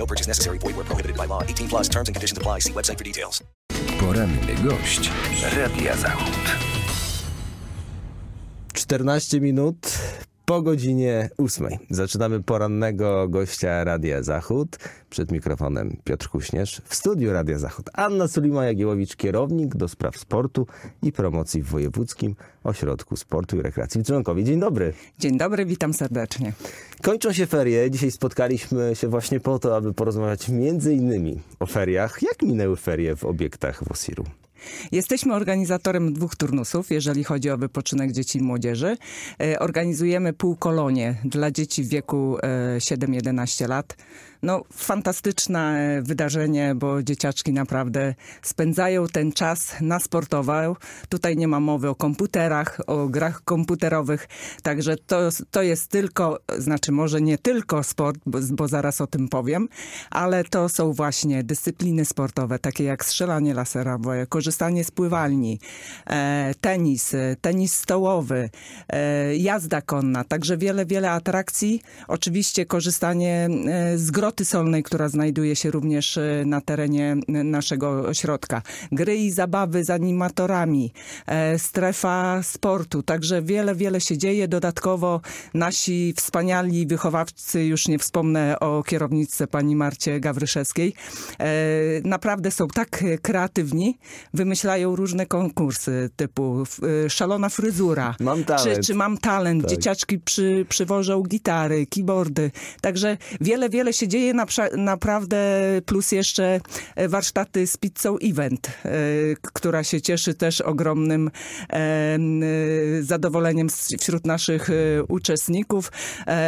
No purchase necessary. Void where prohibited by law. 18 plus terms and conditions apply. See website for details. Poranny gość Radia Zachód. 14 minut po godzinie 8. Zaczynamy porannego gościa Radia Zachód. Przed mikrofonem Piotr Kuśnierz. W studiu Radia Zachód Anna Sulima-Jagiełowicz, kierownik do spraw sportu i promocji w Wojewódzkim Ośrodku Sportu i Rekreacji w Członkowie. Dzień dobry. Dzień dobry, witam serdecznie. Kończą się ferie. Dzisiaj spotkaliśmy się właśnie po to, aby porozmawiać między innymi o feriach. Jak minęły ferie w obiektach WOSIR-u? Jesteśmy organizatorem dwóch turnusów, jeżeli chodzi o wypoczynek dzieci i młodzieży. E, Organizujemy półkolonie dla dzieci w wieku e, 7-11 lat. No, fantastyczne wydarzenie, bo dzieciaczki naprawdę spędzają ten czas na sportowo. Tutaj nie ma mowy o komputerach, o grach komputerowych, także to, to jest tylko, znaczy może nie tylko sport, bo, bo zaraz o tym powiem, ale to są właśnie dyscypliny sportowe, takie jak strzelanie laserowe, korzystanie z pływalni, e, tenis, e, tenis stołowy, e, jazda konna, także wiele, wiele atrakcji. Oczywiście korzystanie e, z groty solnej, która znajduje się również e, na terenie e, naszego ośrodka. Gry i zabawy z animatorami, e, strefa sportu, także wiele, wiele się dzieje. Dodatkowo nasi wspaniali wychowawcy, już nie wspomnę o kierowniczce pani Marcie Gawryszewskiej, e, naprawdę są tak kreatywni, wymyślają różne konkursy typu e, szalona fryzura, Mam czy, talent. czy mam talent, Tak. dzieciaczki przy, przywożą gitary, keyboardy, także wiele, wiele się dzieje napra- naprawdę, plus jeszcze e, warsztaty z pizzą event, e, która się cieszy też ogromnym e, zadowoleniem wśród naszych uczestników.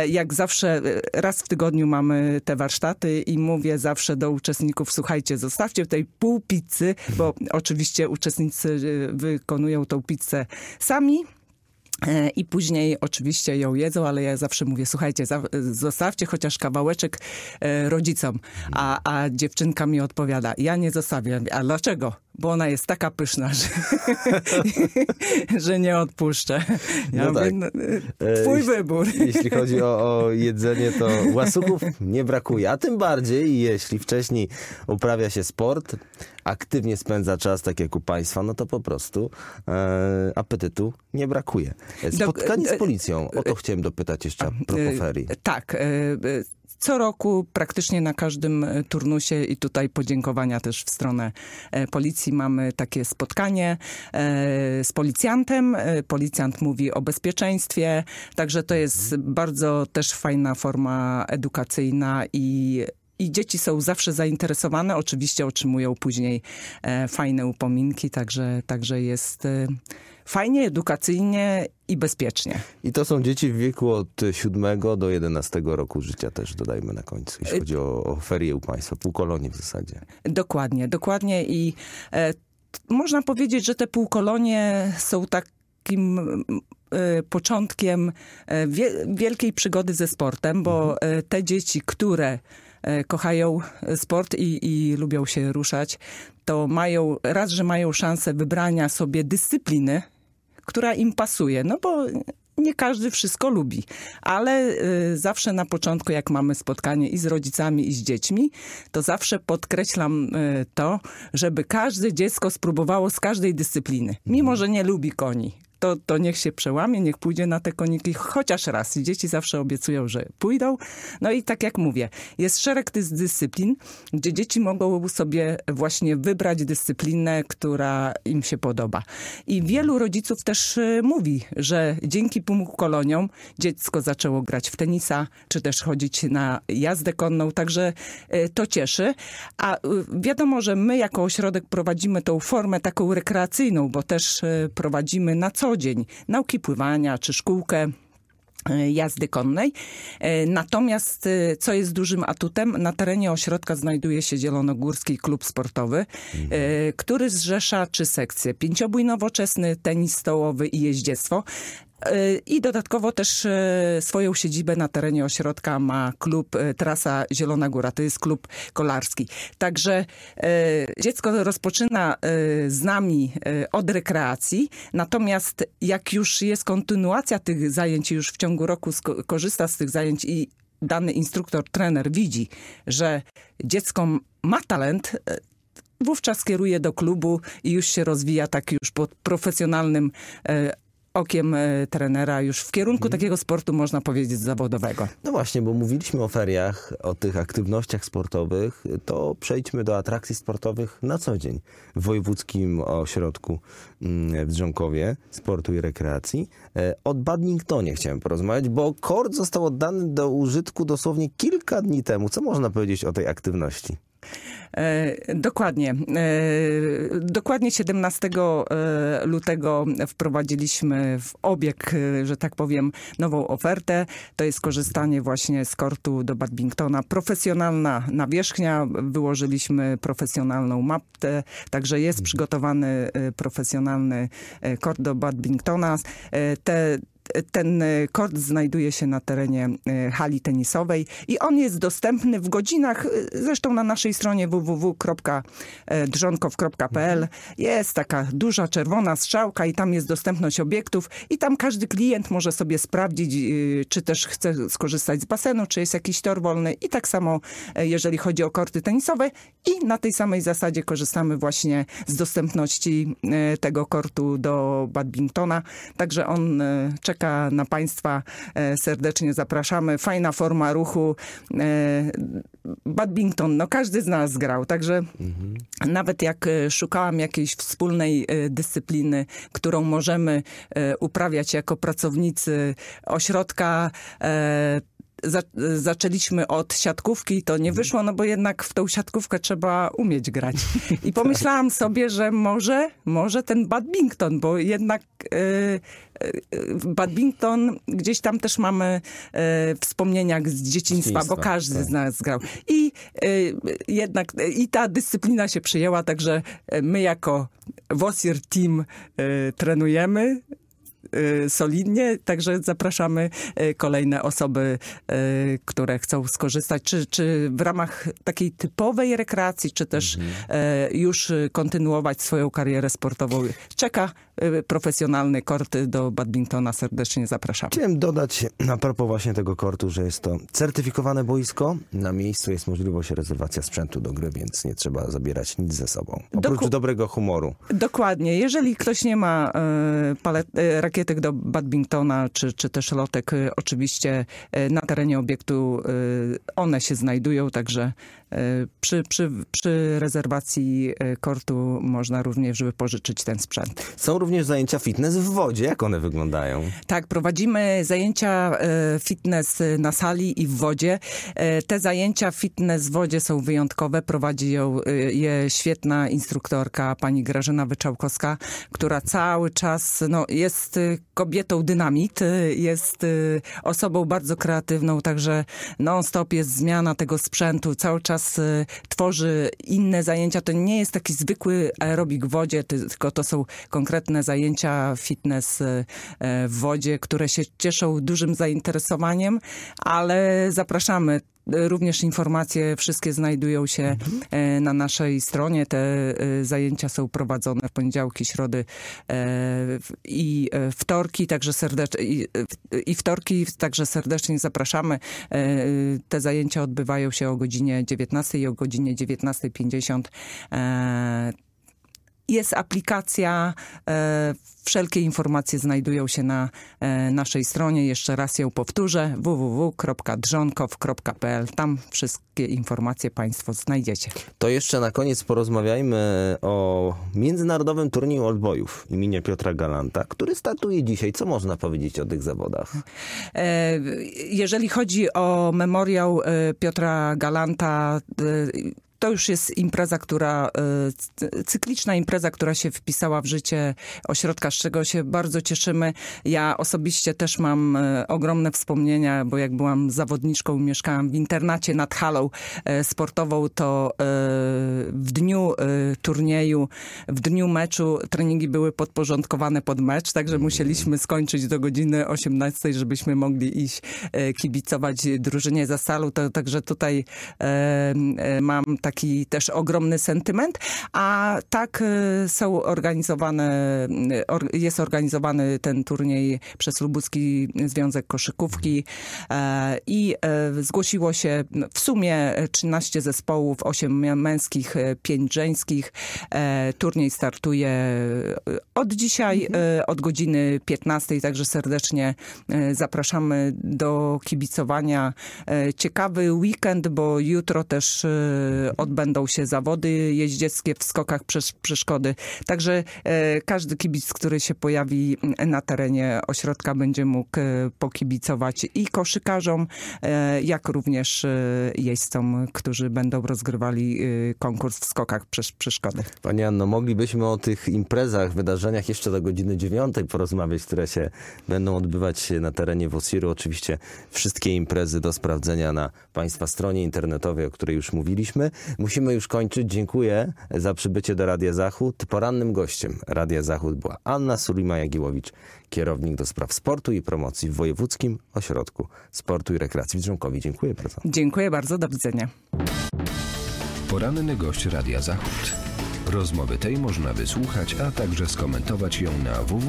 Jak zawsze raz w tygodniu mamy te warsztaty i mówię zawsze do uczestników, słuchajcie, zostawcie tej pół pizzy, bo oczywiście uczestnicy wykonują tą pizzę sami. E, I później oczywiście ją jedzą, ale ja zawsze mówię, słuchajcie, zostawcie chociaż kawałeczek e, rodzicom. A, a dziewczynka mi odpowiada, ja nie zostawiam. A dlaczego? Bo ona jest taka pyszna, że, że nie odpuszczę. Ja No mówię, tak. no, E, twój jeśli- wybór. Jeśli chodzi o, o jedzenie, to łasuchów nie brakuje. A tym bardziej, jeśli wcześniej uprawia się sport, aktywnie spędza czas, tak jak u państwa, no to po prostu e, apetytu nie brakuje. E, Spotkanie z policją, o to chciałem dopytać jeszcze a propos ferii. E, Tak. Co roku praktycznie na każdym e, turnusie i tutaj podziękowania też w stronę e, policji mamy takie spotkanie e, z policjantem. Policjant mówi o bezpieczeństwie, także to jest bardzo też fajna forma edukacyjna i i dzieci są zawsze zainteresowane, oczywiście otrzymują później e, fajne upominki, także, także jest e, fajnie, edukacyjnie i bezpiecznie. I to są dzieci w wieku od 7 do 11 roku życia też, dodajmy na końcu, jeśli chodzi o, o ferie u państwa, półkolonie w zasadzie. Dokładnie, dokładnie i e, można powiedzieć, że te półkolonie są takim e, początkiem e, wie, wielkiej przygody ze sportem, bo e, te dzieci, które e, kochają sport i, i lubią się ruszać, to mają, raz, że mają szansę wybrania sobie dyscypliny, która im pasuje, no bo nie każdy wszystko lubi, ale y, zawsze na początku, jak mamy spotkanie i z rodzicami, i z dziećmi, to zawsze podkreślam y, to, żeby każde dziecko spróbowało z każdej dyscypliny, mimo że nie lubi koni. To, to niech się przełamie, niech pójdzie na te koniki chociaż raz. I dzieci zawsze obiecują, że pójdą. No i tak jak mówię, jest szereg dyscyplin, gdzie dzieci mogą sobie właśnie wybrać dyscyplinę, która im się podoba. I wielu rodziców też y, mówi, że dzięki półkoloniom dziecko zaczęło grać w tenisa, czy też chodzić na jazdę konną, także y, to cieszy. A y, wiadomo, że my jako ośrodek prowadzimy tą formę taką rekreacyjną, bo też prowadzimy na co dzień nauki pływania, czy szkółkę y, jazdy konnej. E, Natomiast, y, co jest dużym atutem, na terenie ośrodka znajduje się Zielonogórski Klub Sportowy, e, który zrzesza trzy sekcje. Pięciobój nowoczesny, tenis stołowy i jeździectwo. I dodatkowo też e, swoją siedzibę na terenie ośrodka ma klub e, Trasa Zielona Góra. To jest klub kolarski. Także e, dziecko rozpoczyna z nami od rekreacji, natomiast jak już jest kontynuacja tych zajęć już w ciągu roku korzysta z tych zajęć i dany instruktor, trener widzi, że dziecko ma talent, wówczas kieruje do klubu i już się rozwija tak już pod profesjonalnym okiem e, trenera, już w kierunku takiego sportu, można powiedzieć, zawodowego. No właśnie, bo mówiliśmy o feriach, o tych aktywnościach sportowych, to przejdźmy do atrakcji sportowych na co dzień w Wojewódzkim Ośrodku mm, w Drzonkowie Sportu i Rekreacji. E, O badmintonie chciałem porozmawiać, bo kort został oddany do użytku dosłownie kilka dni temu. Co można powiedzieć o tej aktywności? E, dokładnie. E, dokładnie 17 e, lutego wprowadziliśmy w obieg, że tak powiem, nową ofertę. To jest korzystanie właśnie z kortu do badmintona. Profesjonalna nawierzchnia. Wyłożyliśmy profesjonalną mapę, także jest przygotowany profesjonalny kort do badmintona. Te ten e, kort znajduje się na terenie e, hali tenisowej i on jest dostępny w godzinach, e, zresztą na naszej stronie www.drzonkow.pl jest taka duża czerwona strzałka i tam jest dostępność obiektów i tam każdy klient może sobie sprawdzić, czy też chce skorzystać z basenu, czy jest jakiś tor wolny i tak samo jeżeli chodzi o korty tenisowe i na tej samej zasadzie korzystamy właśnie z dostępności tego kortu do badmintona, także on e, na Państwa. E, Serdecznie zapraszamy. Fajna forma ruchu. E, Badminton, no każdy z nas grał, także nawet jak e, szukałam jakiejś wspólnej dyscypliny, którą możemy uprawiać jako pracownicy ośrodka, za, zaczęliśmy od siatkówki, to nie wyszło, no bo jednak w tą siatkówkę trzeba umieć grać. I pomyślałam sobie, że może, może ten badminton, bo jednak e, e, badminton gdzieś tam też mamy e, wspomnienia z dzieciństwa, bo każdy tak. z nas grał. I e, jednak i ta dyscyplina się przyjęła, także my jako Wosir Team e, trenujemy y, solidnie, także zapraszamy y, kolejne osoby, y, które chcą skorzystać, czy, czy w ramach takiej typowej rekreacji, czy też e, już y, kontynuować swoją karierę sportową. Czeka y, profesjonalny kort do badmintona, serdecznie zapraszamy. Chciałem dodać a propos właśnie tego kortu, że jest to certyfikowane boisko. Na miejscu jest możliwość rezerwacja sprzętu do gry, więc nie trzeba zabierać nic ze sobą. Oprócz Doku- dobrego humoru. Dokładnie. Jeżeli ktoś nie ma e, palet, e, rakietek do badmintona, czy, czy też lotek, e, oczywiście e, na terenie obiektu e, one się znajdują, także przy, przy, przy rezerwacji e, kortu można również wypożyczyć ten sprzęt. Są również zajęcia fitness w wodzie. Jak one wyglądają? Tak, prowadzimy zajęcia e, fitness na sali i w wodzie. E, Te zajęcia fitness w wodzie są wyjątkowe. Prowadzi ją, je świetna instruktorka, pani Grażyna Wyczałkowska, która cały czas no, jest kobietą dynamit, jest osobą bardzo kreatywną, także non-stop jest zmiana tego sprzętu, cały czas e, tworzy inne zajęcia. To nie jest taki zwykły aerobik w wodzie, ty- tylko to są konkretne zajęcia fitness e, e, w wodzie, które się cieszą dużym zainteresowaniem, ale zapraszamy. E, Również informacje wszystkie znajdują się e, na naszej stronie. Te e, zajęcia są prowadzone w poniedziałki, środy i wtorki, także serdecznie i, i wtorki, także serdecznie zapraszamy. Te zajęcia odbywają się o godzinie 19 i o godzinie 19.50. Jest aplikacja, e, wszelkie informacje znajdują się na e, naszej stronie. Jeszcze raz ją powtórzę, www.drzonkow.pl. Tam wszystkie informacje Państwo znajdziecie. To jeszcze na koniec porozmawiajmy o międzynarodowym turnieju oldboyów imienia Piotra Galanta, który startuje dzisiaj. Co można powiedzieć o tych zawodach? E, Jeżeli chodzi o memoriał Piotra Galanta, to już jest impreza, która, e, cy- cykliczna impreza, która się wpisała w życie ośrodka, z czego się bardzo cieszymy. Ja osobiście też mam e, ogromne wspomnienia, bo jak byłam zawodniczką, mieszkałam w internacie nad halą e, sportową, to w dniu turnieju, w dniu meczu treningi były podporządkowane pod mecz, także musieliśmy skończyć do godziny 18, żebyśmy mogli iść kibicować drużynie za salu. To, także tutaj mam taki też ogromny sentyment, a tak e, są organizowane, or, jest organizowany ten turniej przez Lubuski Związek Koszykówki e, i e, zgłosiło się w sumie 13 zespołów, 8 męskich, 5 żeńskich. E, Turniej startuje od dzisiaj, e, od godziny 15, także serdecznie zapraszamy do kibicowania. Ciekawy weekend, bo jutro też odbędą się zawody jeździeckie w skokach przez przeszkody. Także e, każdy kibic, który się pojawi na terenie ośrodka będzie mógł e, pokibicować i koszykarzom, e, jak również jeźdźcom, którzy będą rozgrywali konkurs w skokach przez przeszkody. Pani Anno, moglibyśmy o tych imprezach, wydarzeniach jeszcze do godziny dziewiątej porozmawiać, które się będą odbywać na terenie Wosiru. Oczywiście wszystkie imprezy do sprawdzenia na Państwa stronie internetowej, o której już mówiliśmy. Musimy już kończyć. Dziękuję za przybycie do Radia Zachód. Porannym gościem Radia Zachód była Anna Sulima-Jagiłowicz, kierownik do spraw sportu i promocji w Wojewódzkim Ośrodku Sportu i Rekreacji w Drzonkowie. Dziękuję bardzo. Dziękuję bardzo, do widzenia. Poranny gość Radia Zachód. Rozmowy tej można wysłuchać, a także skomentować ją na www